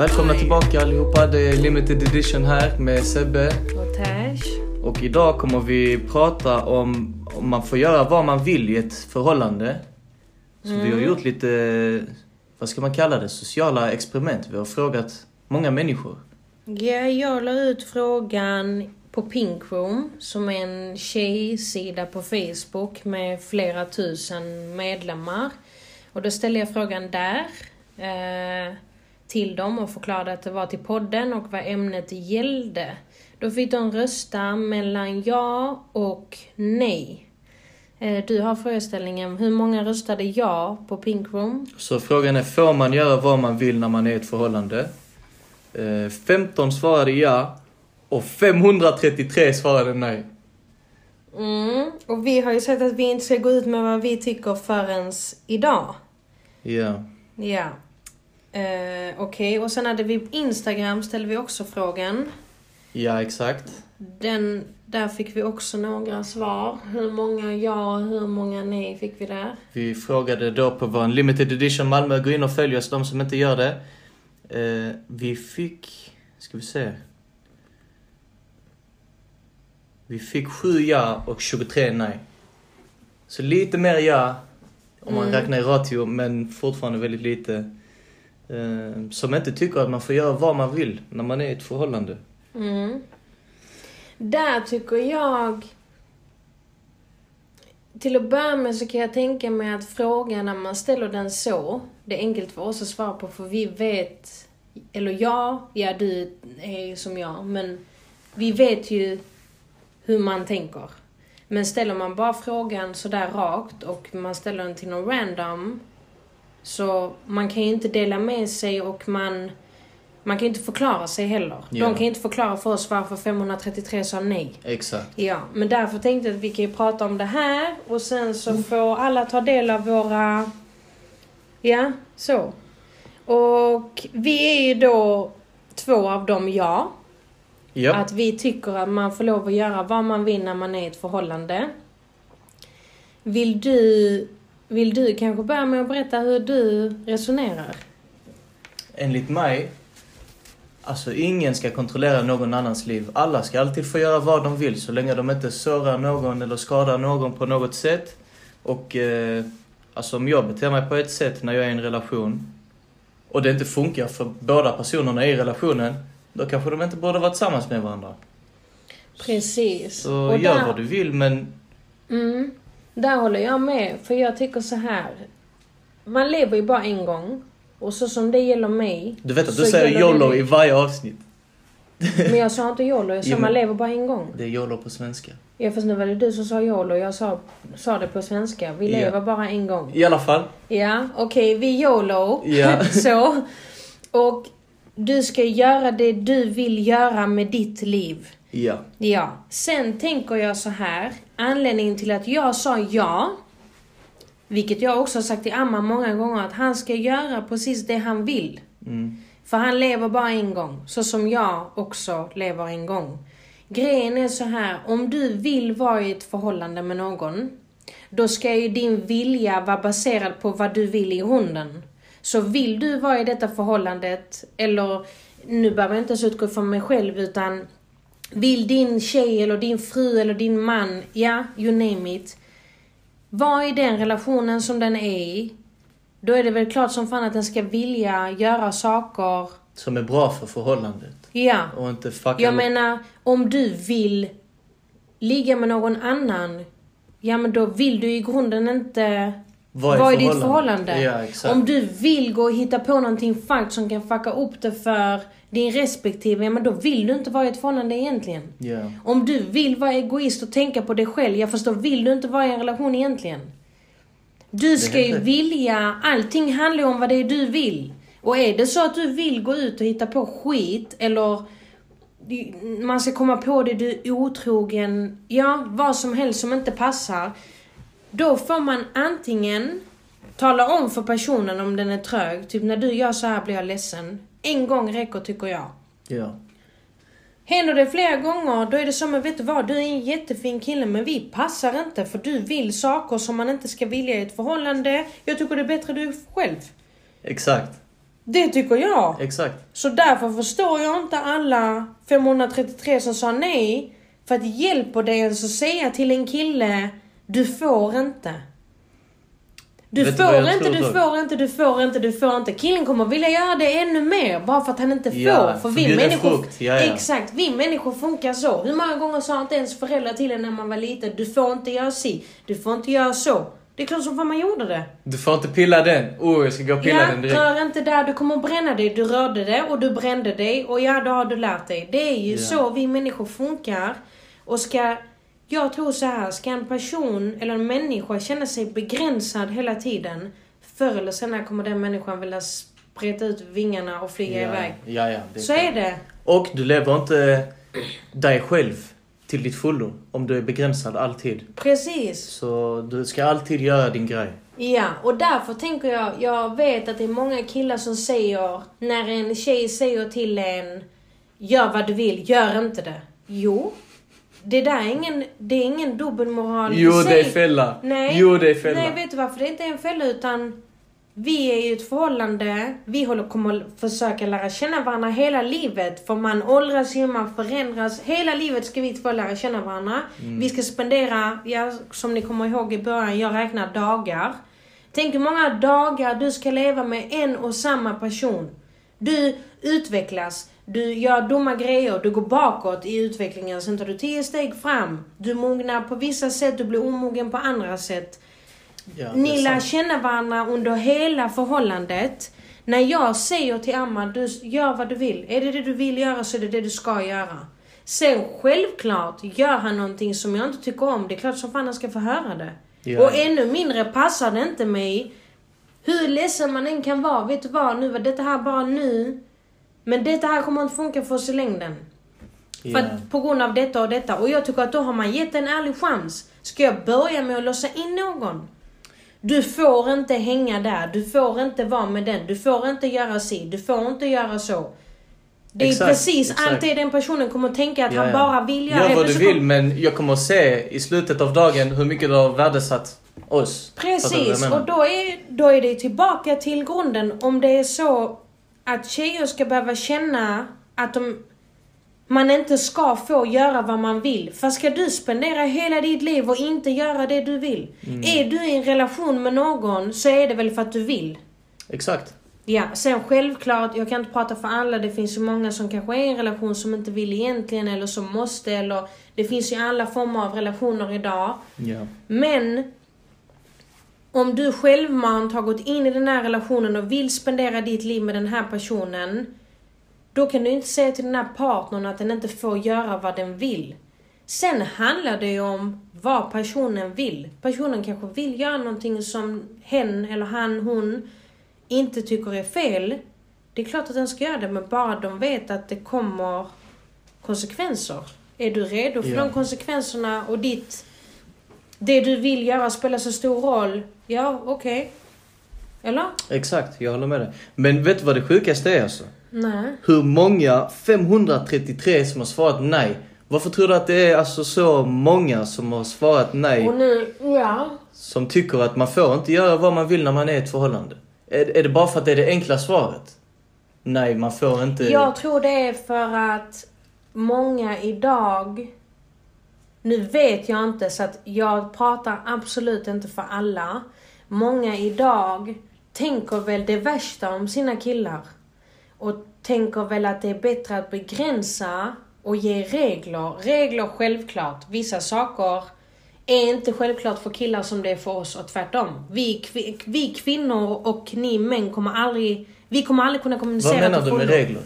Välkomna tillbaka allihopa. Det är limited edition här med Sebbe. Och Tash. Och idag kommer vi prata om om man får göra vad man vill i ett förhållande. Så vi har Mm. gjort lite, vad ska man kalla det, sociala experiment. Vi har frågat många människor. Ja, jag la ut frågan på Pink Room, som är en tjejsida på Facebook med flera tusen medlemmar. Och då ställde jag frågan där eh, till dem och förklarade att det var till podden och vad ämnet gällde. Då fick de rösta mellan ja och nej. Eh, du har föreställningen, hur många röstade ja på Pink Room? Så frågan är, får man göra vad man vill när man är i ett förhållande? Eh, 15 svarade ja och 533 svarade nej. Mm, och vi har ju sagt att vi inte ska gå ut med vad vi tycker förrän idag. Ja. Ja. Eh, Okej, och sen hade vi Instagram ställde vi också frågan. Ja, exakt. Den, där fick vi också några svar. Hur många ja och hur många nej fick vi där? Vi frågade då på vår limited edition Malmö, gå in och följ oss, de som inte gör det. Eh, vi fick, ska vi se. Vi fick 7 ja och 23 nej. Så lite mer ja, om man Mm. räknar i ratio, men fortfarande väldigt lite. Eh, som inte tycker att man får göra vad man vill när man är i ett förhållande. Mm. Där tycker jag... Till att börja med så kan jag tänka mig att frågan när man ställer den så, det är enkelt för oss att svara på för vi vet, eller ja, ja du är ju som jag, men vi vet ju hur man tänker. Men ställer man bara frågan sådär rakt och man ställer den till någon random, så man kan ju inte dela med sig och man man kan ju inte förklara sig heller. Ja. De kan ju inte förklara för oss varför 533 sa nej. Exakt. Ja, men därför tänkte jag att vi kan ju prata om det här och sen så får alla ta del av våra... Ja, så. Och vi är ju då två av dem ja. Ja. Att vi tycker att man får lov att göra vad man vill när man är i ett förhållande. Vill du, vill du kanske börja med att berätta hur du resonerar? Enligt mig, alltså ingen ska kontrollera någon annans liv. Alla ska alltid få göra vad de vill så länge de inte sårar någon eller skadar någon på något sätt. Och eh, alltså om jag beter mig på ett sätt när jag är i en relation och det inte funkar för båda personerna i relationen, då kanske de inte borde vara tillsammans med varandra. Precis. Så Och gör där- vad du vill men Mm, där håller jag med. För jag tycker så här. Man lever ju bara en gång. Och så som det gäller mig. du vet att du säger YOLO i varje avsnitt. Men jag sa inte YOLO, jag sa man lever bara en gång. Det är YOLO på svenska. Ja fast nu var det du som sa YOLO, jag sa, sa det på svenska. Vi Ja. lever bara en gång. I alla fall. Ja, okej, vi YOLO. Ja. så. Och du ska göra det du vill göra med ditt liv. Ja. Ja. Sen tänker jag så här. Anledningen till att jag sa ja, vilket jag också har sagt till Amma många gånger, att han ska göra precis det han vill. Mm. För han lever bara en gång, så som jag också lever en gång. Grejen är så här, om du vill vara i ett förhållande med någon, då ska ju din vilja vara baserad på vad du vill i grunden. Så vill du vara i detta förhållandet, eller nu behöver jag inte ens utgå från mig själv, utan vill din tjej eller din fru eller din man, ja, you name it, vara i den relationen som den är i, då är det väl klart som fan att den ska vilja göra saker Som är bra för förhållandet. Ja. Och inte fucka Jag menar, om du vill ligga med någon annan, ja men då vill du i grunden inte Vad är vara i ditt förhållande? Ja. Om du vill gå och hitta på någonting fuck som kan fucka upp det för din respektive, ja men då vill du inte vara i ett förhållande egentligen. Ja. Om du vill vara egoist och tänka på dig själv, ja fast då vill du inte vara i en relation egentligen. Du ska ju vilja, allting handlar ju om vad det är du vill. Och är det så att du vill gå ut och hitta på skit eller man ska komma på det, du är otrogen, ja vad som helst som inte passar. Då får man antingen tala om för personen om den är trög, typ när du gör så här blir jag ledsen. En gång räcker tycker jag. Ja. Händer det flera gånger, då är det som, men vet du vad, du är en jättefin kille men vi passar inte för du vill saker som man inte ska vilja i ett förhållande. Jag tycker det är bättre du själv. Exakt. Det tycker jag. Exakt. Så därför förstår jag inte alla 533 som sa nej. För att hjälper det ens att säga till en kille, du får inte. Du Vet får inte, tror du får inte, du får inte, du får inte. Killen kommer vilja göra det ännu mer bara för att han inte får. Ja, för vi människor... frukt, ja, ja. Exakt, vi människor funkar så. Hur många gånger sa inte ens föräldrar till en när man var liten, du får inte göra si, du får inte göra så. Det är klart som fan man gjorde det. Du får inte pilla den. Oh, jag ska gå och pilla Ja, den direkt. rör inte där, du kommer bränna dig. Du rörde det och du brände dig och ja, då har du lärt dig. Det är ju så vi människor funkar. Och ska, jag tror så här, ska en person eller en människa känna sig begränsad hela tiden, förr eller senare kommer den människan vilja spreta ut vingarna och flyga ja, iväg. Ja, ja. Det Så klart. är det. Och du lever inte dig själv till ditt fullo om du är begränsad alltid. Precis. Så du ska alltid göra din grej. Ja, och därför tänker jag, jag vet att det är många killar som säger, när en tjej säger till en, gör vad du vill, gör inte det. Jo, det där är ingen, det är ingen dubbelmoral i Jo, sig. det är fälla. Nej, Jo, det är fälla. nej, vet du varför det inte är en fälla utan vi är i ett förhållande, vi håller kommer att försöka lära känna varandra hela livet. För man åldras ju, man förändras. Hela livet ska vi två lära känna varandra. Mm. Vi ska spendera, ja, som ni kommer ihåg i början, jag räknar dagar. Tänk hur många dagar du ska leva med en och samma person. Du utvecklas, du gör dumma grejer, du går bakåt i utvecklingen, sen tar du tio steg fram. Du mognar på vissa sätt, du blir omogen på andra sätt. Ja, Ni lär känna varandra under hela förhållandet. När jag säger till Amma, du gör vad du vill. Är det det du vill göra så är det det du ska göra. Sen självklart, gör han någonting som jag inte tycker om, det är klart som fan han ska få höra det. Ja. Och ännu mindre passar det inte mig. Hur ledsen man än kan vara, vet du vad, nu var detta här bara nu. Men detta här kommer inte funka för oss i längden. För Ja. att, på grund av detta och detta. Och jag tycker att då har man gett en ärlig chans. Ska jag börja med att låsa in någon? Du får inte hänga där, du får inte vara med den, du får inte göra si, du får inte göra så. Det är Exakt, precis exakt. allt det den personen kommer att tänka att Ja, han bara vill göra. Gör vad du vill, men jag kommer att se i slutet av dagen hur mycket du har värdesatt oss. Precis, och då är, då är det tillbaka till grunden. Om det är så att tjejer ska behöva känna att de, man inte ska få göra vad man vill. För ska du spendera hela ditt liv och inte göra det du vill? Mm. Är du i en relation med någon så är det väl för att du vill. Exakt. Ja, sen självklart, jag kan inte prata för alla. Det finns ju många som kanske är i en relation som inte vill egentligen eller som måste eller det finns ju alla former av relationer idag. Ja. Men om du självmant har gått in i den här relationen och vill spendera ditt liv med den här personen. Då kan du inte säga till den här partnern att den inte får göra vad den vill. Sen handlar det ju om vad personen vill. Personen kanske vill göra någonting som hen eller han, hon inte tycker är fel. Det är klart att den ska göra det, men bara de vet att det kommer konsekvenser. Är du redo för Ja. de konsekvenserna och ditt det du vill göra spelar så stor roll. Ja, okej. Eller? Exakt, jag håller med dig. Men vet du vad det sjukaste är alltså? Nej. Hur många 533 som har svarat nej? Varför tror du att det är alltså så många som har svarat nej? Och nu, ja. Som tycker att man får inte göra vad man vill när man är i ett förhållande? Är, är det bara för att det är det enkla svaret? Nej, man får inte... Jag tror det är för att många idag... Nu vet jag inte, så att jag pratar absolut inte för alla. Många idag tänker väl det värsta om sina killar. Och tänker väl att det är bättre att begränsa och ge regler. Regler självklart. Vissa saker är inte självklart för killar som det är för oss och tvärtom. Vi, vi kvinnor och ni män kommer aldrig... Vi kommer aldrig kunna kommunicera vad menar du med regler?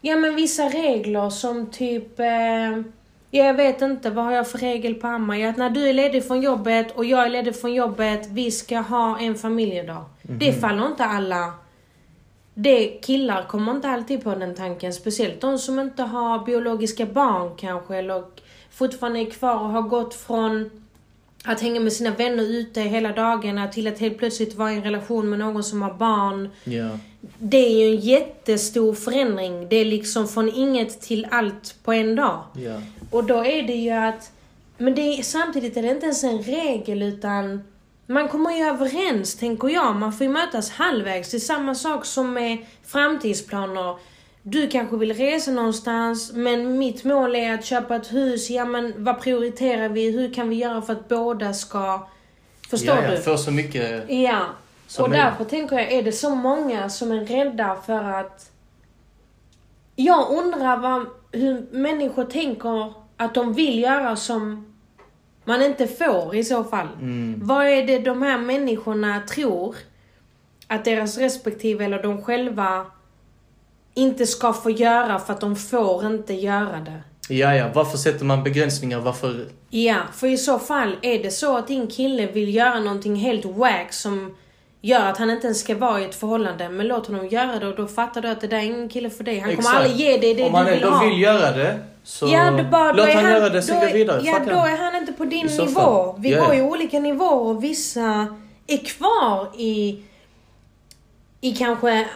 Ja men vissa regler som typ... Eh, jag vet inte, vad har jag för regel på Amma? Ja, Att när du är ledig från jobbet och jag är ledig från jobbet, vi ska ha en familjedag. Det faller inte alla... Det, killar kommer inte alltid på den tanken. Speciellt de som inte har biologiska barn kanske, eller fortfarande är kvar och har gått från att hänga med sina vänner ute hela dagarna till att helt plötsligt vara i en relation med någon som har barn. Ja. Det är ju en jättestor förändring. Det är liksom från inget till allt på en dag. Ja. Och då är det ju att... Men det är, samtidigt är det inte ens en regel utan Man kommer ju överens, tänker jag. Man får ju mötas halvvägs. Det är samma sak som med framtidsplaner. Du kanske vill resa någonstans, men mitt mål är att köpa ett hus. Ja, men vad prioriterar vi? Hur kan vi göra för att båda ska... Förstår ja, ja, du? Få så mycket... Ja. Som och därför tänker jag, är det så många som är rädda för att... Jag undrar vad, hur människor tänker att de vill göra som man inte får i så fall. Mm. Vad är det de här människorna tror att deras respektive eller de själva inte ska få göra för att de får inte göra det? Ja, ja. Varför sätter man begränsningar? Varför... Ja, för i så fall är det så att din kille vill göra någonting helt wack som gör att han inte ens ska vara i ett förhållande. Men låt honom göra det och då fattar du att det där är ingen kille för dig. Han kommer Exakt. aldrig ge dig det Om du han vill ändå ha. vill göra det, så Ja, då bara, då låt han, han göra det, sen gå vidare. Ja, då han. är han inte på din nivå. Vi Ja, går ju olika nivåer och vissa är kvar i, i kanske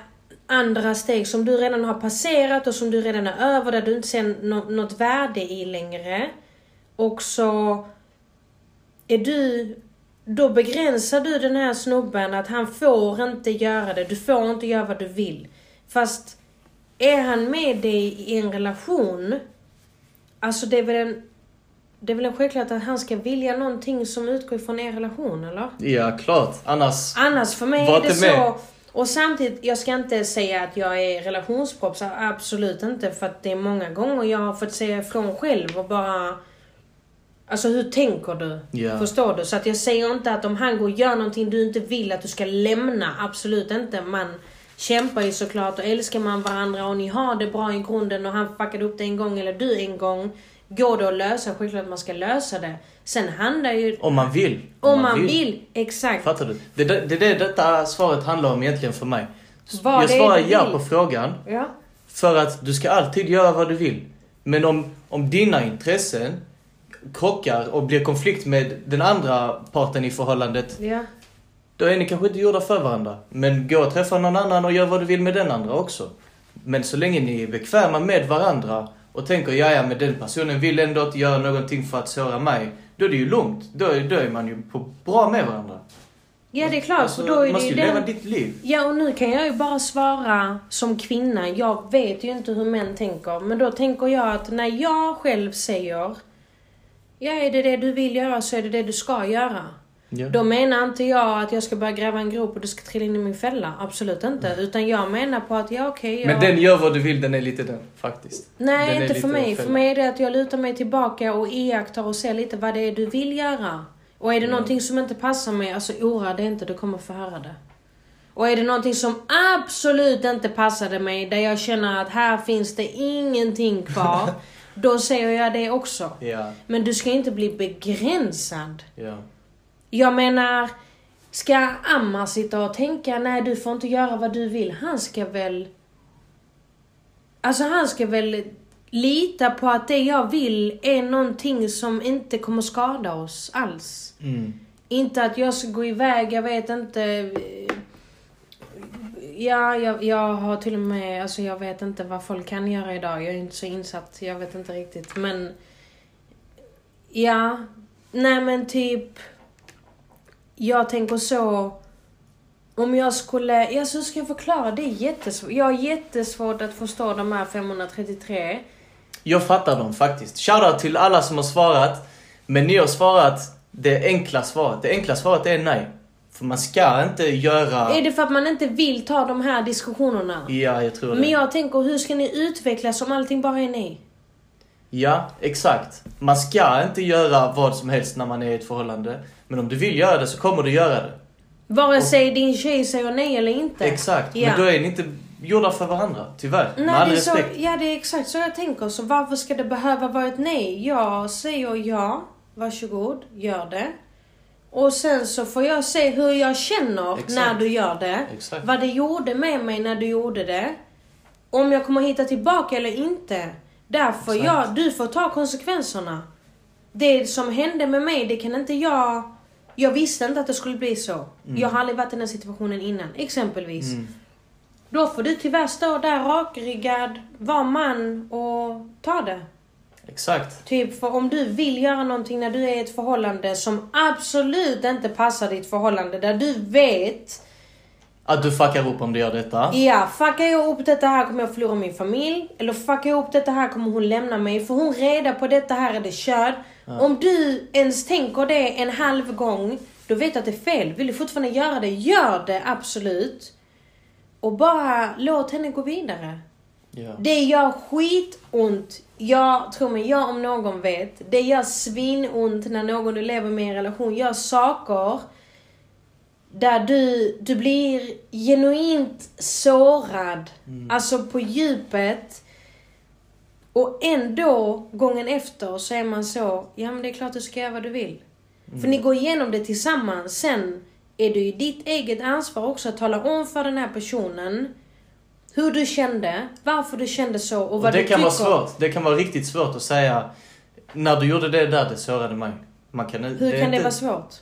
andra steg som du redan har passerat och som du redan är över, där du inte ser nå- något värde i längre. Och så är du, då begränsar du den här snubben att han får inte göra det. Du får inte göra vad du vill. Fast är han med dig i en relation, alltså det är väl en det är väl en självklart att han ska vilja någonting som utgår från er relation, eller? Ja, klart. Annars... Annars för mig är det så. Och samtidigt, jag ska inte säga att jag är relationsproffs, absolut inte. För att det är många gånger jag har fått säga ifrån själv och bara... Alltså hur tänker du? Ja. Förstår du? Så att jag säger inte att om han går och gör någonting du inte vill att du ska lämna. Absolut inte. Man kämpar ju såklart och älskar man varandra och ni har det bra i grunden och han fuckade upp det en gång eller du en gång. Går det att lösa? Självklart man ska lösa det. Sen handlar ju... Om man vill. Om man vill. Exakt. Fattar du? Det är det, det detta svaret handlar om egentligen för mig. Vad jag svarar ja vill. på frågan. Ja. För att du ska alltid göra vad du vill. Men om, om dina intressen krockar och blir konflikt med den andra parten i förhållandet, Ja. då är ni kanske inte gjorda för varandra. Men gå och träffa någon annan och gör vad du vill med den andra också. Men så länge ni är bekväma med varandra och tänker ja, ja, men den personen vill ändå inte göra någonting för att såra mig. Då är det ju lugnt. Då, då är man ju på bra med varandra. Ja, det är klart. Alltså, då är måste ju ju leva den... ditt liv. Ja, och nu kan jag ju bara svara som kvinna. Jag vet ju inte hur män tänker. Men då tänker jag att när jag själv säger Ja, är det det du vill göra så är det det du ska göra. Ja. Då menar inte jag att jag ska börja gräva en grop och du ska trilla in i min fälla. Absolut inte. Utan jag menar på att, ja okej, jag... Men den gör vad du vill, den är lite den faktiskt. Nej, Den inte för mig. För mig är det att jag lutar mig tillbaka och iakttar och ser lite vad det är du vill göra. Och är det Mm. någonting som inte passar mig, alltså oroa dig inte, du kommer få höra det. Och är det någonting som absolut inte passade mig, där jag känner att här finns det ingenting kvar, då säger jag det också. Ja, Men du ska inte bli begränsad. ja. Jag menar, ska Ammar sitta och tänka nej du får inte göra vad du vill. Han ska väl... Alltså han ska väl lita på att det jag vill är någonting som inte kommer skada oss alls. Mm. Inte att jag ska gå iväg, jag vet inte... Ja, jag, jag har till och med, alltså jag vet inte vad folk kan göra idag. Jag är inte så insatt, jag vet inte riktigt. Men... Ja, nej men typ... Jag tänker så... Om jag skulle... Ja, så ska jag förklara. Det är jättesvårt. Jag har jättesvårt att förstå de här 533. Jag fattar dem faktiskt. Shoutout till alla som har svarat. Men ni har svarat det enkla svaret. Det enkla svaret är nej. För man ska inte göra... Är det för att man inte vill ta de här diskussionerna? Ja, jag tror det. Men jag tänker, hur ska ni utvecklas om allting bara är nej? Ja, exakt. Man ska inte göra vad som helst när man är i ett förhållande. Men om du vill göra det så kommer du göra det. Vare sig din tjej säger nej eller inte. Exakt. Ja. Men då är ni inte gjorda för varandra. Tyvärr. med Nej, all det är så, respekt. ja, det är exakt så jag tänker. Så varför ska det behöva vara ett nej? Jag säger ja, varsågod, gör det. Och sen så får jag se hur jag känner Exakt. när du gör det. Exakt. Vad det gjorde med mig när du gjorde det. Om jag kommer hitta tillbaka eller inte. Därför, Exakt. ja, du får ta konsekvenserna. Det som hände med mig, det kan inte jag... Jag visste inte att det skulle bli så. Jag har aldrig varit i den situationen innan, exempelvis. Mm. Då får du tyvärr stå där rakryggad, vara man och ta det. Exakt. Typ, för om du vill göra någonting när du är i ett förhållande som absolut inte passar ditt förhållande, där du vet Att du fuckar upp om du gör detta. Ja, fuckar jag upp detta här kommer jag förlora min familj. Eller fuckar jag upp detta här kommer hon lämna mig. För hon reda på detta här är det kört. Om du ens tänker det en halv gång, då vet du att det är fel. Vill du fortfarande göra det, gör det absolut. Och bara låt henne gå vidare. Ja. Det gör skitont. Jag, tror mig, jag om någon vet. Det gör svinont när någon du lever med i en relation gör saker där du, du blir genuint sårad. Alltså på djupet. Och ändå, gången efter, så är man så, ja men det är klart du ska göra vad du vill. För ni går igenom det tillsammans. Sen är det ju ditt eget ansvar också att tala om för den här personen hur du kände, varför du kände så och vad Och det du kan vara tycker. svårt. Det kan vara riktigt svårt att säga när du gjorde det där, det sårade mig. Man kan, Hur är kan det inte- vara svårt?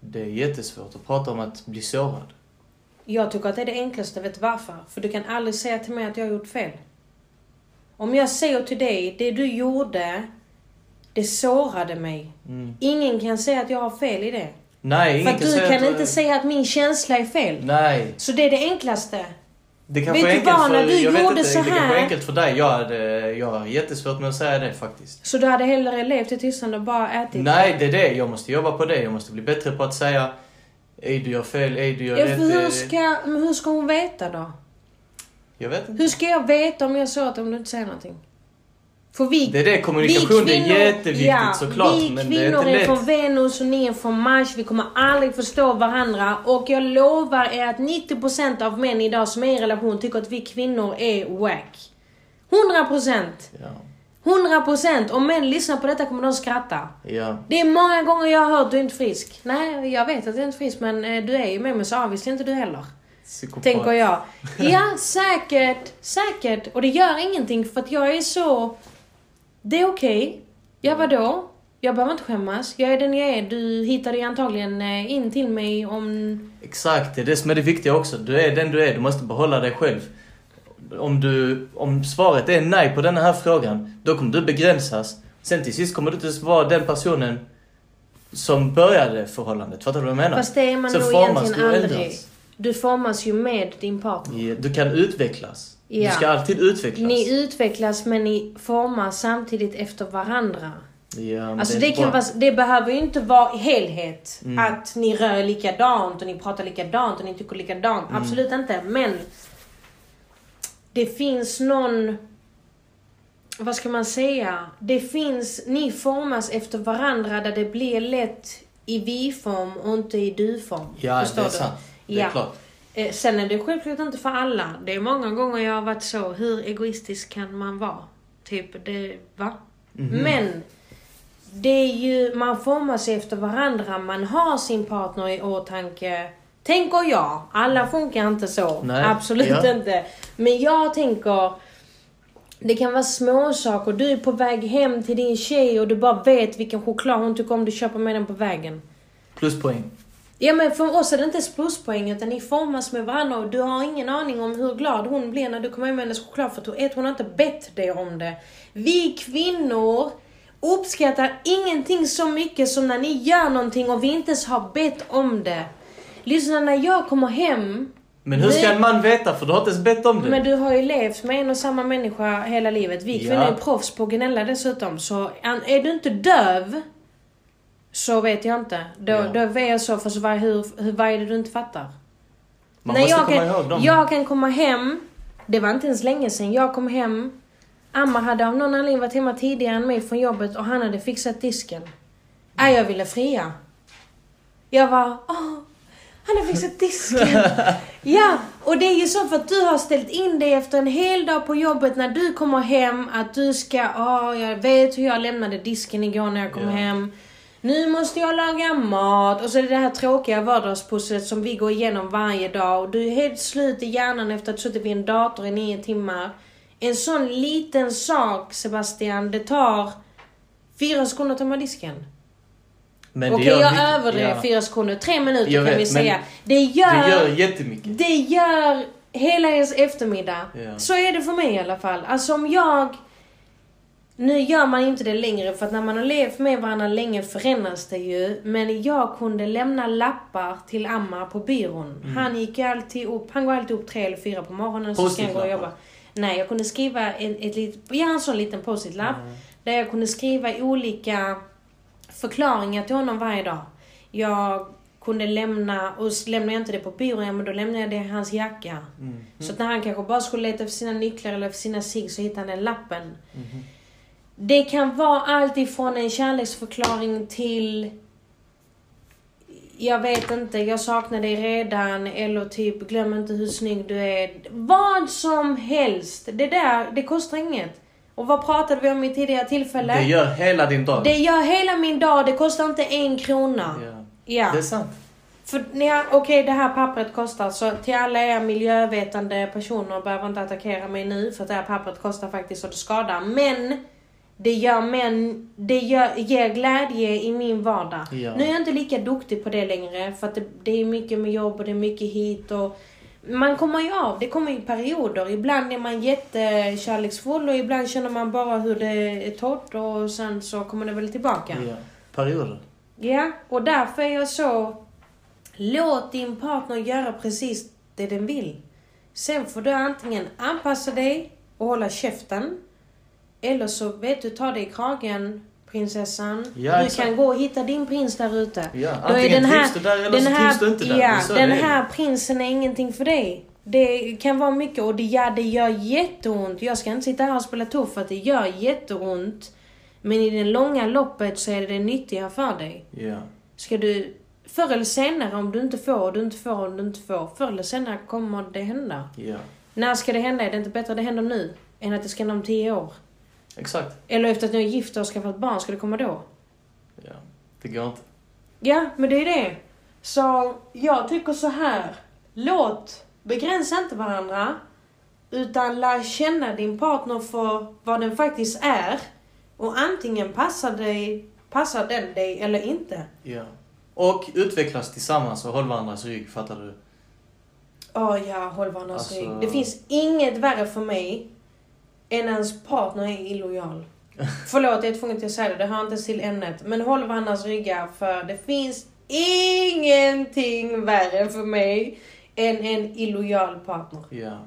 Det är jättesvårt att prata om att bli sårad. Jag tycker att det är det enklaste, vet du varför? För du kan aldrig säga till mig att jag har gjort fel. Om jag säger till dig, det du gjorde, det sårade mig. Mm. Ingen kan säga att jag har fel i det. Nej, För ingen att du säga kan att- inte säga att min känsla är fel. Nej. Så det är det enklaste. Det kanske Vet är enkelt för, när du jag gjorde så det kanske är här- enkelt för dig. Jag, hade, jag har jättesvårt med att säga det faktiskt. Så du hade hellre levt i tystnad och bara ätit? Nej, det är det. Jag måste jobba på det. Jag måste bli bättre på att säga Ej, du gör fel. Ej, du gör Ja, rätt. hur ska, hur ska hon veta då? Jag vet inte. Hur ska jag veta om jag sa att om du inte säger någonting? För vi, Det är det. Kommunikation, vi det är jätteviktigt ja, såklart. Vi men det är kvinnor inte är lätt. från Venus och ni är från Mars. Vi kommer aldrig förstå varandra. Och jag lovar er att 90% av män idag som är i relation tycker att vi kvinnor är wack. 100%! Ja. 100%! Om män lyssnar på detta kommer de skratta. Ja. Det är många gånger jag har hört du är inte frisk. Nej, jag vet att du är inte frisk men eh, du är ju med mig så obviously inte du heller. Psykopat. Tänker jag. Ja, säkert. Säkert. Och det gör ingenting för att jag är så... Det är okej. Ja, vadå? Jag behöver inte skämmas. Jag är den jag är. Du hittade ju antagligen eh, in till mig om... Exakt, det är det som är det viktiga också. Du är den du är, du måste behålla dig själv. Om, du, om svaret är nej på den här frågan, då kommer du begränsas. Sen till sist kommer du inte vara den personen som började förhållandet. Fattar du vad jag menar? Fast det är man Så nog formas egentligen aldrig. ändras. Du formas ju med din partner. Ja, Du kan utvecklas. Ja. Du ska alltid utvecklas. Ni utvecklas men ni formas samtidigt efter varandra. men Alltså det, kan vara, det behöver ju inte vara helhet. Mm. Att ni rör likadant och ni pratar likadant och ni tycker likadant. Mm. Absolut inte. Men det finns någon... Vad ska man säga? Det finns... Ni formas efter varandra där det blir lätt i vi-form och inte i du-form. Ja, Förstår det är du? Det är Ja. klart. Eh, Sen är det självklart inte för alla. Det är många gånger jag har varit så, hur egoistisk kan man vara? Typ, det, va? Mhm. Men, det är ju, man formar sig efter varandra, man har sin partner i åtanke. Tänker jag. Alla funkar inte så. Nej, Absolut ja. inte. Men jag tänker, det kan vara små saker. Du är på väg hem till din tjej och du bara vet vilken choklad hon tycker om du köper med den på vägen. Pluspoäng. Ja men för oss är det inte ens pluspoäng utan ni formas med varandra och du har ingen aning om hur glad hon blir när du kommer hem med hennes choklad för att ett, hon har inte bett dig om det. Vi kvinnor uppskattar ingenting så mycket som när ni gör någonting och vi inte ens har bett om det. Lyssna när jag kommer hem Men hur ska en man veta? För du har inte ens bett om det. men du har ju levt med en och samma människa hela livet. Vi kvinnor Ja. är proffs på att gnälla dessutom. Så är du inte döv så vet jag inte. Då, Ja. då är jag så, för så vad, hur, hur, vad är det du inte fattar? Man Nej, måste jag, komma kan, ihåg dem. jag kan komma hem, det var inte ens länge sedan, jag kom hem. Amma hade av någon anledning varit hemma tidigare än mig från jobbet och han hade fixat disken. Äh, jag ville fria. Jag var, åh, han har fixat disken. ja, och det är ju så för att du har ställt in dig efter en hel dag på jobbet när du kommer hem att du ska, åh, jag vet hur jag lämnade disken igår när jag kom Ja. hem. Nu måste jag laga mat. Och så är det det här tråkiga vardagspusslet som vi går igenom varje dag. Och du är helt slut i hjärnan efter att ha suttit vid en dator i nio timmar. En sån liten sak, Sebastian, det tar fyra sekunder att tömma disken. Men Okej, gör jag överdrev ja. fyra sekunder. Tre minuter Jag kan vet, vi säga. Det gör, Det gör jättemycket. det gör hela ens eftermiddag. Ja. Så är det för mig i alla fall. Alltså om jag... Nu gör man inte det längre för att när man har levt med varandra länge förändras det ju. Men jag kunde lämna lappar till Ammar på byrån. Mm. Han gick ju alltid upp, han går alltid upp tre eller fyra på morgonen så ska han gå och jobba. Nej, jag kunde skriva ett, ett litet, ja en sån liten post-it-lapp. Där jag kunde skriva olika förklaringar till honom varje dag. Jag kunde lämna, och lämnade jag inte det på byrån, ja, men då lämnade jag det i hans jacka. Mm. Så att när han kanske bara skulle leta efter sina nycklar eller efter sina cigg så hittade han den lappen. Mhm. Det kan vara allt ifrån en kärleksförklaring till jag vet inte, jag saknar dig redan eller typ glöm inte hur snygg du är. Vad som helst. Det där, det kostar inget. Och vad pratade vi om i tidigare tillfälle? Det gör hela din dag. Det gör hela min dag, det kostar inte en krona. Ja. Ja. Det är sant. För jag, okej det här pappret kostar, så till alla er miljövetande personer behöver inte attackera mig nu för att det här pappret kostar faktiskt så det skadar. Men det gör men det gör, ger glädje i min vardag. Ja. Nu är jag inte lika duktig på det längre för att det, det är mycket med jobb och det är mycket hit och man kommer ju av, det kommer i perioder. Ibland är man jättekärleksfull och ibland känner man bara hur det är torrt och sen så kommer det väl tillbaka. Ja. Perioder. Ja, och därför är jag så... Låt din partner göra precis det den vill. Sen får du antingen anpassa dig och hålla käften. Eller så vet du, ta dig i kragen, prinsessan. Ja, du exakt. kan gå och hitta din prins där ute. Ja, Då är den här- du där eller den så här, du inte där. Ja, den här prinsen är ingenting för dig. Det kan vara mycket och det, ja, det gör jätteont. Jag ska inte sitta här och spela tuff för att det gör jätteont. Men i det långa loppet så är det nyttiga för dig. Ja. Ska du... Förr eller senare, om du inte får, och du inte får, du inte får. Förr eller senare kommer det hända. Ja. När ska det hända? Är det inte bättre att det händer nu? Än att det ska hända om tio år? Exakt. Eller efter att ni är gifta och skaffat barn, ska det komma då? Ja. Det går inte. Ja, men det är det. Så jag tycker så här. Låt, begränsa inte varandra. Utan lär känna din partner för vad den faktiskt är. Och antingen passar, dig, passar den dig eller inte. Ja. Och utvecklas tillsammans och håll varandras rygg, fattar du? Åh ja, håll varandras Alltså- rygg. Det finns inget värre för mig än ens partner är illojal. Förlåt, jag är tvungen till att säga det. Det hör inte till ämnet. Men håll varandras ryggar för det finns ingenting värre för mig än en illojal partner. Ja.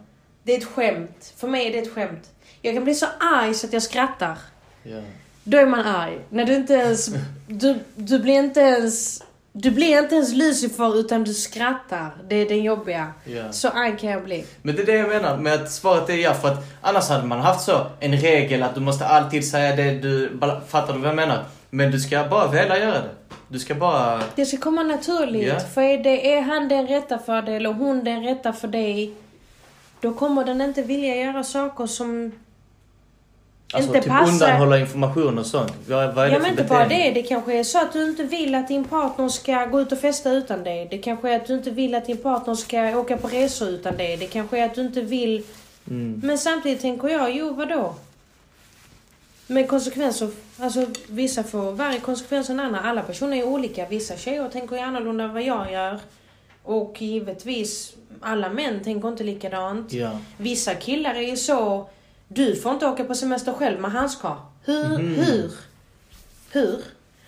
Det är ett skämt. För mig är det ett skämt. Jag kan bli så arg så att jag skrattar. Ja. Då är man arg. När du inte ens... Du, du blir inte ens... Du blir inte ens Lucifer utan du skrattar. Det är den jobbiga. Ja. Så arg kan jag bli. Men det är det jag menar med att svaret är ja, för att annars hade man haft så en regel att du måste alltid säga det du... Fattar du vad jag menar? Men du ska bara vilja göra det. Du ska bara... Det ska komma naturligt. Ja. För är, det, är han den rätta för dig eller hon den rätta för dig. Då kommer den inte vilja göra saker som Alltså inte typ passar. undanhålla information och sånt. Vad, vad är Ja men inte bara det. Det kanske är så att du inte vill att din partner ska gå ut och festa utan dig. Det kanske är att du inte vill att din partner ska åka på resor utan dig. Det kanske är att du inte vill... Mm. Men samtidigt tänker jag, jo vadå? Med konsekvenser, alltså vissa får värre konsekvenser än andra. Alla personer är olika. Vissa tjejer tänker ju annorlunda än vad jag gör. Och givetvis, alla män tänker inte likadant. Ja. Vissa killar är ju så, du får inte åka på semester själv, men han ska. Hur? Mhm. Hur? Hur?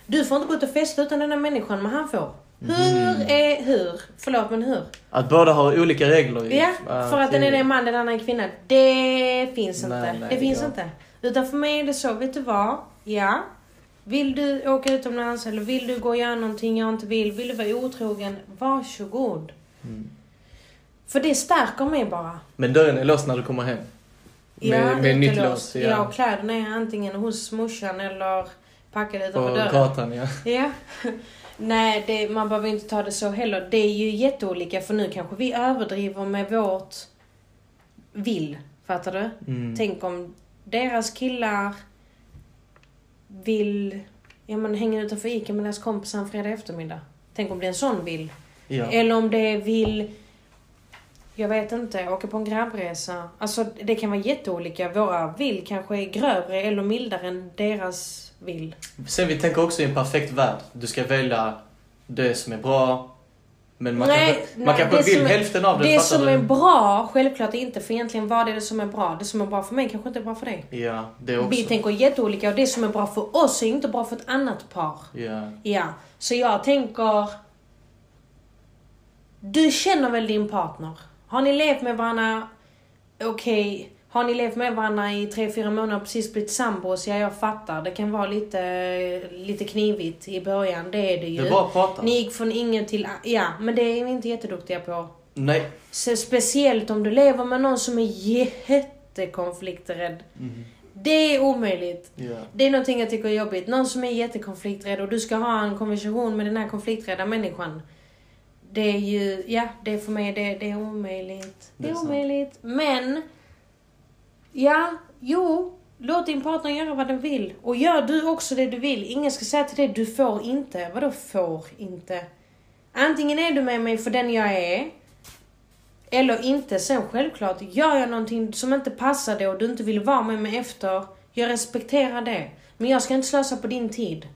Du får inte gå ut och festa utan den här människan, men han får. Mhm. Hur är hur? Förlåt, men hur? Att båda har olika regler. Ja, för att den ena är man, den andra är kvinna. Det finns inte. Nej, nej, det finns ja. inte. Utan för mig är det så, vet du vad? Ja. Vill du åka utomlands eller vill du gå och göra någonting jag inte vill? Vill du vara otrogen? Varsågod. Mm. För det stärker mig bara. Men dörren är låst när du kommer hem. Med, med nytt lås. Ja. och kläderna är antingen hos morsan eller packade På utanför dörren. gatan, ja. Ja. Nej, det, man behöver inte ta det så heller. Det är ju jätteolika för nu kanske vi överdriver med vårt vill. Fattar du? Mm. Tänk om deras killar vill ja, men hänga utanför Ica med deras kompisar en fredag eftermiddag. Tänk om det är en sån vill. Ja. Eller om det vill, jag vet inte, åka på en grabbresa. Alltså det kan vara jätteolika. Våra vill kanske är grövre eller mildare än deras vill. Sen vi tänker också i en perfekt värld. Du ska välja det som är bra Men man Nej, kanske, man nej, kanske vill är- hälften av det, Det som du? är bra, självklart inte, för egentligen vad är det som är bra? Det som är bra för mig kanske inte är bra för dig. Ja, det också. Vi tänker jätteolika och det som är bra för oss är inte bra för ett annat par. Ja. Ja, så jag tänker... Du känner väl din partner? Har ni levt med varandra, okej, har ni levt med varandra i tre fyra månader och precis blivit sambos? Ja, jag fattar. Det kan vara lite, lite knivigt i början, det är det ju. Det är bara att prata. Ni gick från ingen till... Ja, men det är vi inte jätteduktiga på. Nej. Så speciellt om du lever med någon som är jättekonflikträdd. Det är omöjligt. Ja. Det är någonting jag tycker är jobbigt. Någon som är jättekonflikträdd och du ska ha en konversation med den här konflikträdda människan. Det är ju, ja, det är för mig, det, det är omöjligt. Det Det är, är sant. omöjligt. Men, ja, jo, låt din partner göra vad den vill. Och gör du också det du vill. Ingen ska säga till dig, du får inte. Vadå får inte? Antingen är du med mig för den jag är. Eller inte. Sen självklart, gör jag någonting som inte passar dig och du inte vill vara med mig efter. Jag respekterar det. Men jag ska inte slösa på din tid.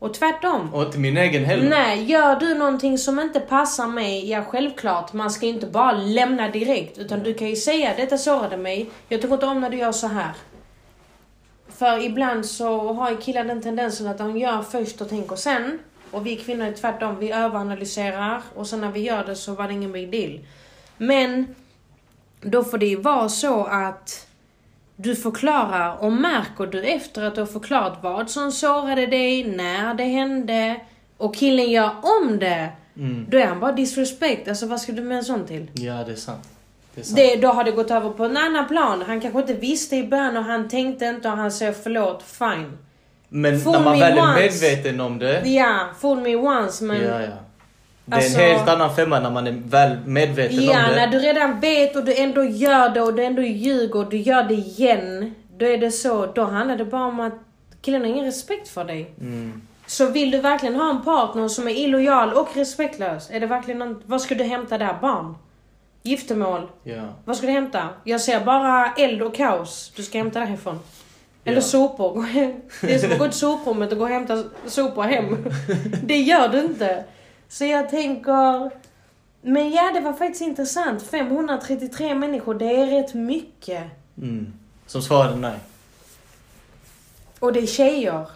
Och tvärtom. Och inte min egen heller. Nej, gör du någonting som inte passar mig, ja självklart, man ska inte bara lämna direkt. Utan du kan ju säga, detta sårade mig, jag tycker inte om när du gör så här. För ibland så har ju killar den tendensen att de gör först och tänker sen. Och vi kvinnor är tvärtom, vi överanalyserar och sen när vi gör det så var det ingen big deal. Men då får det ju vara så att du förklarar och märker du efter att du har förklarat vad som sårade dig, när det hände och killen gör om det. Mm. Då är han bara disrespect. Alltså vad ska du med en sån till? Ja, det är sant. Det är sant. Det, då har det gått över på en annan plan. Han kanske inte visste i början och han tänkte inte och han säger förlåt, fine. Men Fool när man väl är once. medveten om det. Ja, fool me once men... Ja, ja. Det är Alltså- en helt annan femma när man är väl medveten Ja, om det. när du redan vet och du ändå gör det och du ändå ljuger och du gör det igen. Då är det så, då handlar det bara om att killen har ingen respekt för dig. Mm. Så vill du verkligen ha en partner som är illojal och respektlös? Är det verkligen någon, vad ska du hämta där? Barn? Giftermål? Ja. Vad ska du hämta? Jag ser bara eld och kaos du ska hämta därifrån. Eller Ja. sopor. Det är som att gå till soprummet och gå och hämta sopor hem. Det gör du inte. Så jag tänker... Men ja, det var faktiskt intressant. 533 människor, det är rätt mycket. Mm. Som svarade nej. Och det är tjejer.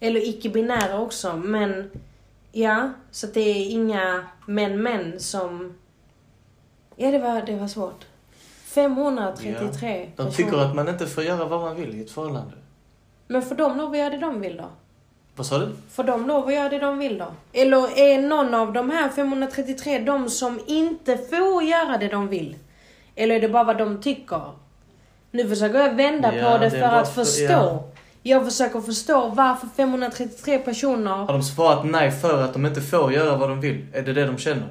Eller icke-binära också, men... Ja, så det är inga män-män som... Ja, det var, det var svårt. 533 De tycker att man inte får göra vad man vill i ett förhållande. Men för dem lov att göra det de vill då? Vad sa du? Får de lov att göra det de vill då? Eller är någon av de här 533 de som inte får göra det de vill? Eller är det bara vad de tycker? Nu försöker jag vända Ja, på det det för att för- förstå. ja. Jag försöker förstå varför 533 personer... Har de svarat nej för att de inte får göra vad de vill? Är det det de känner?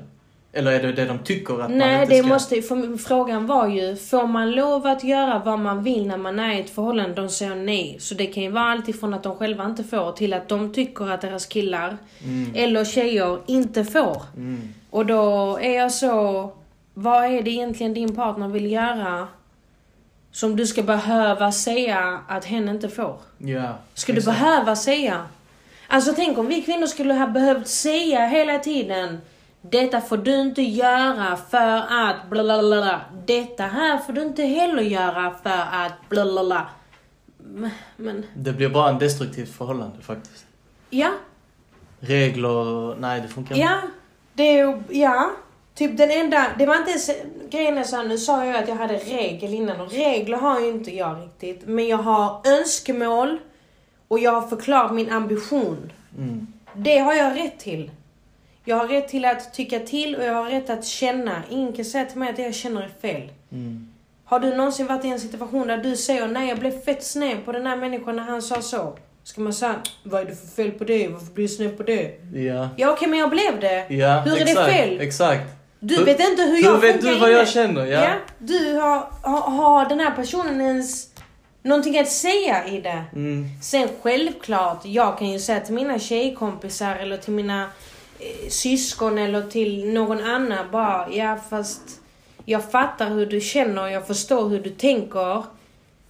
Eller är det det de tycker att man Nej, inte det ska? måste för Frågan var ju, får man lov att göra vad man vill när man är i ett förhållande? De säger nej. Så det kan ju vara allt ifrån att de själva inte får till att de tycker att deras killar eller tjejer inte får. Mm. Och då är jag så, vad är det egentligen din partner vill göra som du ska behöva säga att hen inte får? Ja. Ska du exakt. behöva säga? Alltså tänk om vi kvinnor skulle ha behövt säga hela tiden detta får du inte göra för att bla bla bla, bla. Detta här får du inte heller göra för att bla bla bla. Men- Det blir bara en destruktivt förhållande faktiskt. ja, Regler, nej det funkar Ja, det är ju, ja. Typ den enda, det var inte ens, grejen är så här, nu sa jag att jag hade regel innan och regler har ju inte jag riktigt. Men jag har önskemål och jag har förklarat min ambition. Mm. Det har jag rätt till. Jag har rätt till att tycka till och jag har rätt att känna. Ingen kan säga till mig att det jag känner är fel. Mm. Har du någonsin varit i en situation där du säger nej jag blev fett sned på den här människan när han sa så? Ska man säga, vad är det för fel på det? Varför blir du sned på det? Ja. Ja okej men jag blev det. Ja, Hur är exakt, det fel? Exakt. Du Hur- vet inte hur hur jag vet funkar du vad jag inne. känner? Ja. Du har, har, har den här personen ens någonting att säga i det? Mm. Sen självklart, jag kan ju säga till mina tjejkompisar eller till mina syskon eller till någon annan bara, ja fast jag fattar hur du känner, jag förstår hur du tänker.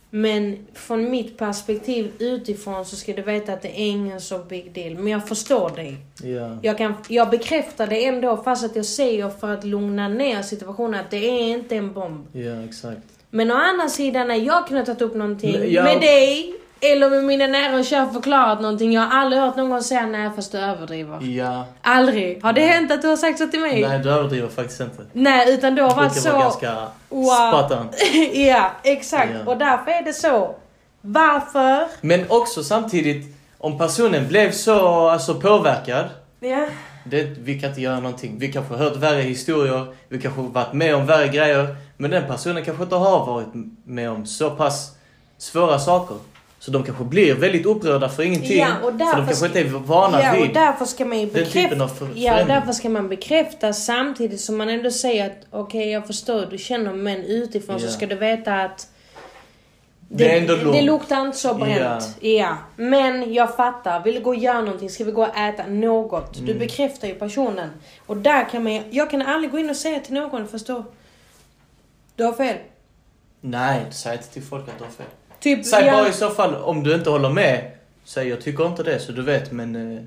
Men från mitt perspektiv utifrån så ska du veta att det är ingen så big deal. Men jag förstår dig. Ja. Jag, kan, jag bekräftar det ändå fast att jag säger för att lugna ner situationen att det är inte en bomb. Ja, exakt. Men å andra sidan, när jag kunnat tagit upp någonting jag- med dig eller med mina nära och kära förklarat någonting. Jag har aldrig hört någon säga nej fast du överdriver. Ja. Aldrig. Har det hänt att du har sagt så till mig? Nej, du överdriver faktiskt inte. Nej, utan du har varit så... vara ganska Wow. spot on. ja, exakt. Ja. Och därför är det så. Varför? Men också samtidigt, om personen blev så alltså, påverkad. Ja. Det, vi kan inte göra någonting. Vi kanske har hört värre historier, vi kanske har varit med om värre grejer. Men den personen kanske inte har varit med om så pass svåra saker. Så de kanske blir väldigt upprörda för ingenting. Ja, och för de kanske inte är vana Ja, och vid därför ska man ju den bekräfta... typen av för- Ja, förändring. därför ska man bekräfta samtidigt som man ändå säger att okej, jag förstår, du känner men utifrån så Ja. ska du veta att Det är ändå det luktar inte så bränt. Ja. Men jag fattar. Vill du gå och göra någonting? Ska vi gå och äta något? Mm. Du bekräftar ju personen. Och där kan man Jag kan aldrig gå in och säga till någon, förstå. Du har fel. Nej, säg inte till folk att du har fel. Typ, Säg bara i så fall, om du inte håller med, säg jag tycker inte det så du vet men... Eh,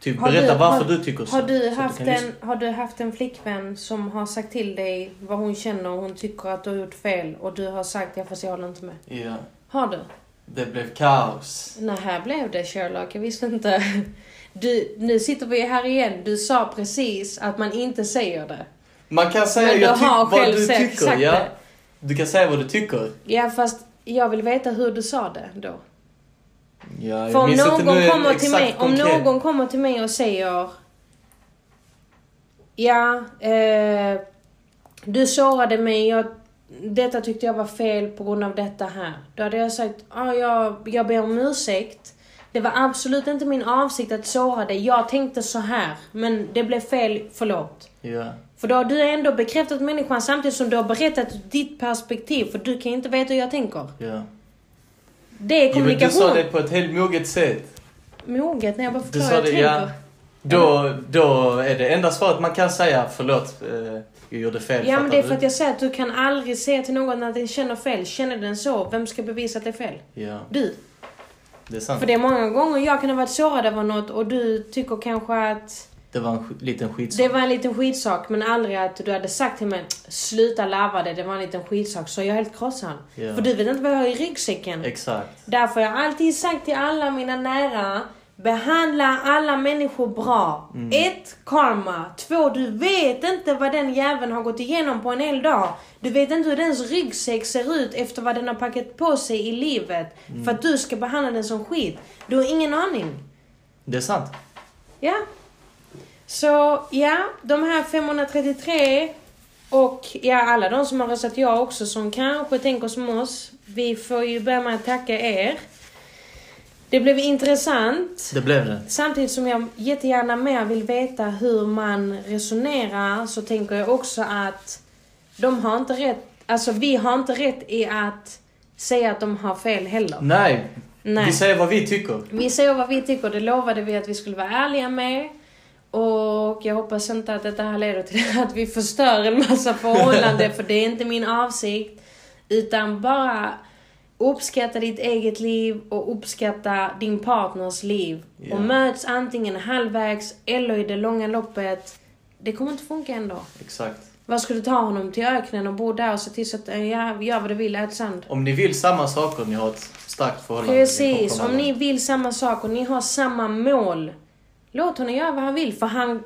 typ Har berätta du- varför har- du tycker så. har du, så haft lyssna. en, har du haft en flickvän som har sagt till dig vad hon känner och hon tycker att du har gjort fel och du har sagt ja fast jag håller inte med? Ja. Har du? Det blev kaos. Nej, här blev det Sherlock. Jag visste inte. Du, nu sitter vi här igen. Du sa precis att man inte säger det. Man kan säga Men du jag har tyck, vad själv du tycker, ja. det. Du kan säga vad du tycker. Ja, fast jag vill veta hur du sa det då. Ja, För om någon, kommer till mig, om konkret. någon kommer till mig och säger Ja, eh, du sårade mig. Jag, detta tyckte jag var fel på grund av detta här. Då hade jag sagt, ah, jag, jag ber om ursäkt. Det var absolut inte min avsikt att såra dig. Jag tänkte så här, men det blev fel, förlåt. Ja. För då har du ändå bekräftat människan samtidigt som du har berättat ditt perspektiv. För du kan inte veta hur jag tänker. ja. Det är Jo, men du kommunikation. sa det på ett helt moget sätt. Moget när jag bara förklarar hur det, jag ja. tänker. Då, då är det enda svaret man kan säga, förlåt, eh, jag gjorde fel. Ja men det är för att jag säger att du kan aldrig säga till någon att den känner fel. Känner den så, vem ska bevisa att det är fel? Ja, Du. det är sant. För det är många gånger jag kan ha varit sårad över något och du tycker kanske att Det var en sk- liten skitsak. det var en liten skitsak men aldrig att du hade sagt till mig sluta lava det, det var en liten skitsak. Så jag är helt krossad. Ja. För du vet inte vad jag har i ryggsäcken. Exakt. Därför har jag alltid sagt till alla mina nära Behandla alla människor bra. Ett, karma. Två, du vet inte vad den jäveln har gått igenom på en hel dag. Du vet inte hur dens ryggsäck ser ut efter vad den har packat på sig i livet. För att du ska behandla den som skit. Du har ingen aning. Det är sant. Ja. Så ja, de här 533 och ja, alla de som har röstat ja också som kanske tänker som oss. Vi får ju börja med att tacka er. Det blev intressant. Det blev det. Samtidigt som jag jättegärna mer vill veta hur man resonerar så tänker jag också att de har inte rätt, alltså vi har inte rätt i att säga att de har fel heller. Nej. Nej. Vi säger vad vi tycker. Vi säger vad vi tycker, det lovade vi att vi skulle vara ärliga med. Och jag hoppas inte att detta här leder till att vi förstör en massa förhållanden, för det är inte min avsikt. Utan bara uppskatta ditt eget liv och uppskatta din partners liv. Ja. Och möts antingen halvvägs eller i det långa loppet. Det kommer inte funka ändå. Exakt. Vad ska du ta honom till öknen och bo där och se till så att, eh, ja, gör vad du vill, ät sand. Om ni vill samma saker, ni har ett starkt förhållande. Precis, om ni vill samma sak och ni har samma mål. Låt honom göra vad han vill, för han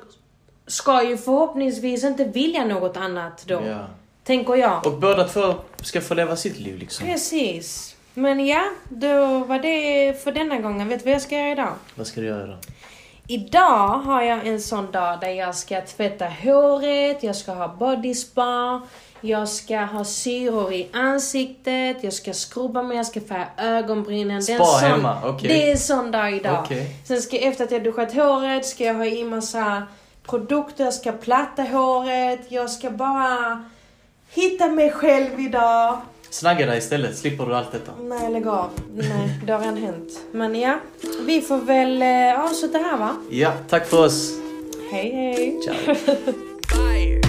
ska ju förhoppningsvis inte vilja något annat då. Ja. Tänker jag. Och båda två ska få leva sitt liv liksom. Precis. Men ja, då var det för denna gången. Vet du vad jag ska göra idag? Vad ska du göra då? Idag har jag en sån dag där jag ska tvätta håret, jag ska ha body spa, jag ska ha syror i ansiktet, jag ska skrubba mig, jag ska färga ögonbrynen. Det är Spa sån- hemma, okej. Det är en sån dag idag. Okej. Sen ska efter att jag duschat håret ska jag ha i massa produkter, jag ska platta håret, jag ska bara hitta mig själv idag. Snagga dig istället, slipper du allt detta. Nej, lägg av. Nej, det har redan hänt. Men ja, vi får väl eh, avsluta här va? Ja, tack för oss. Hej hej! Ciao.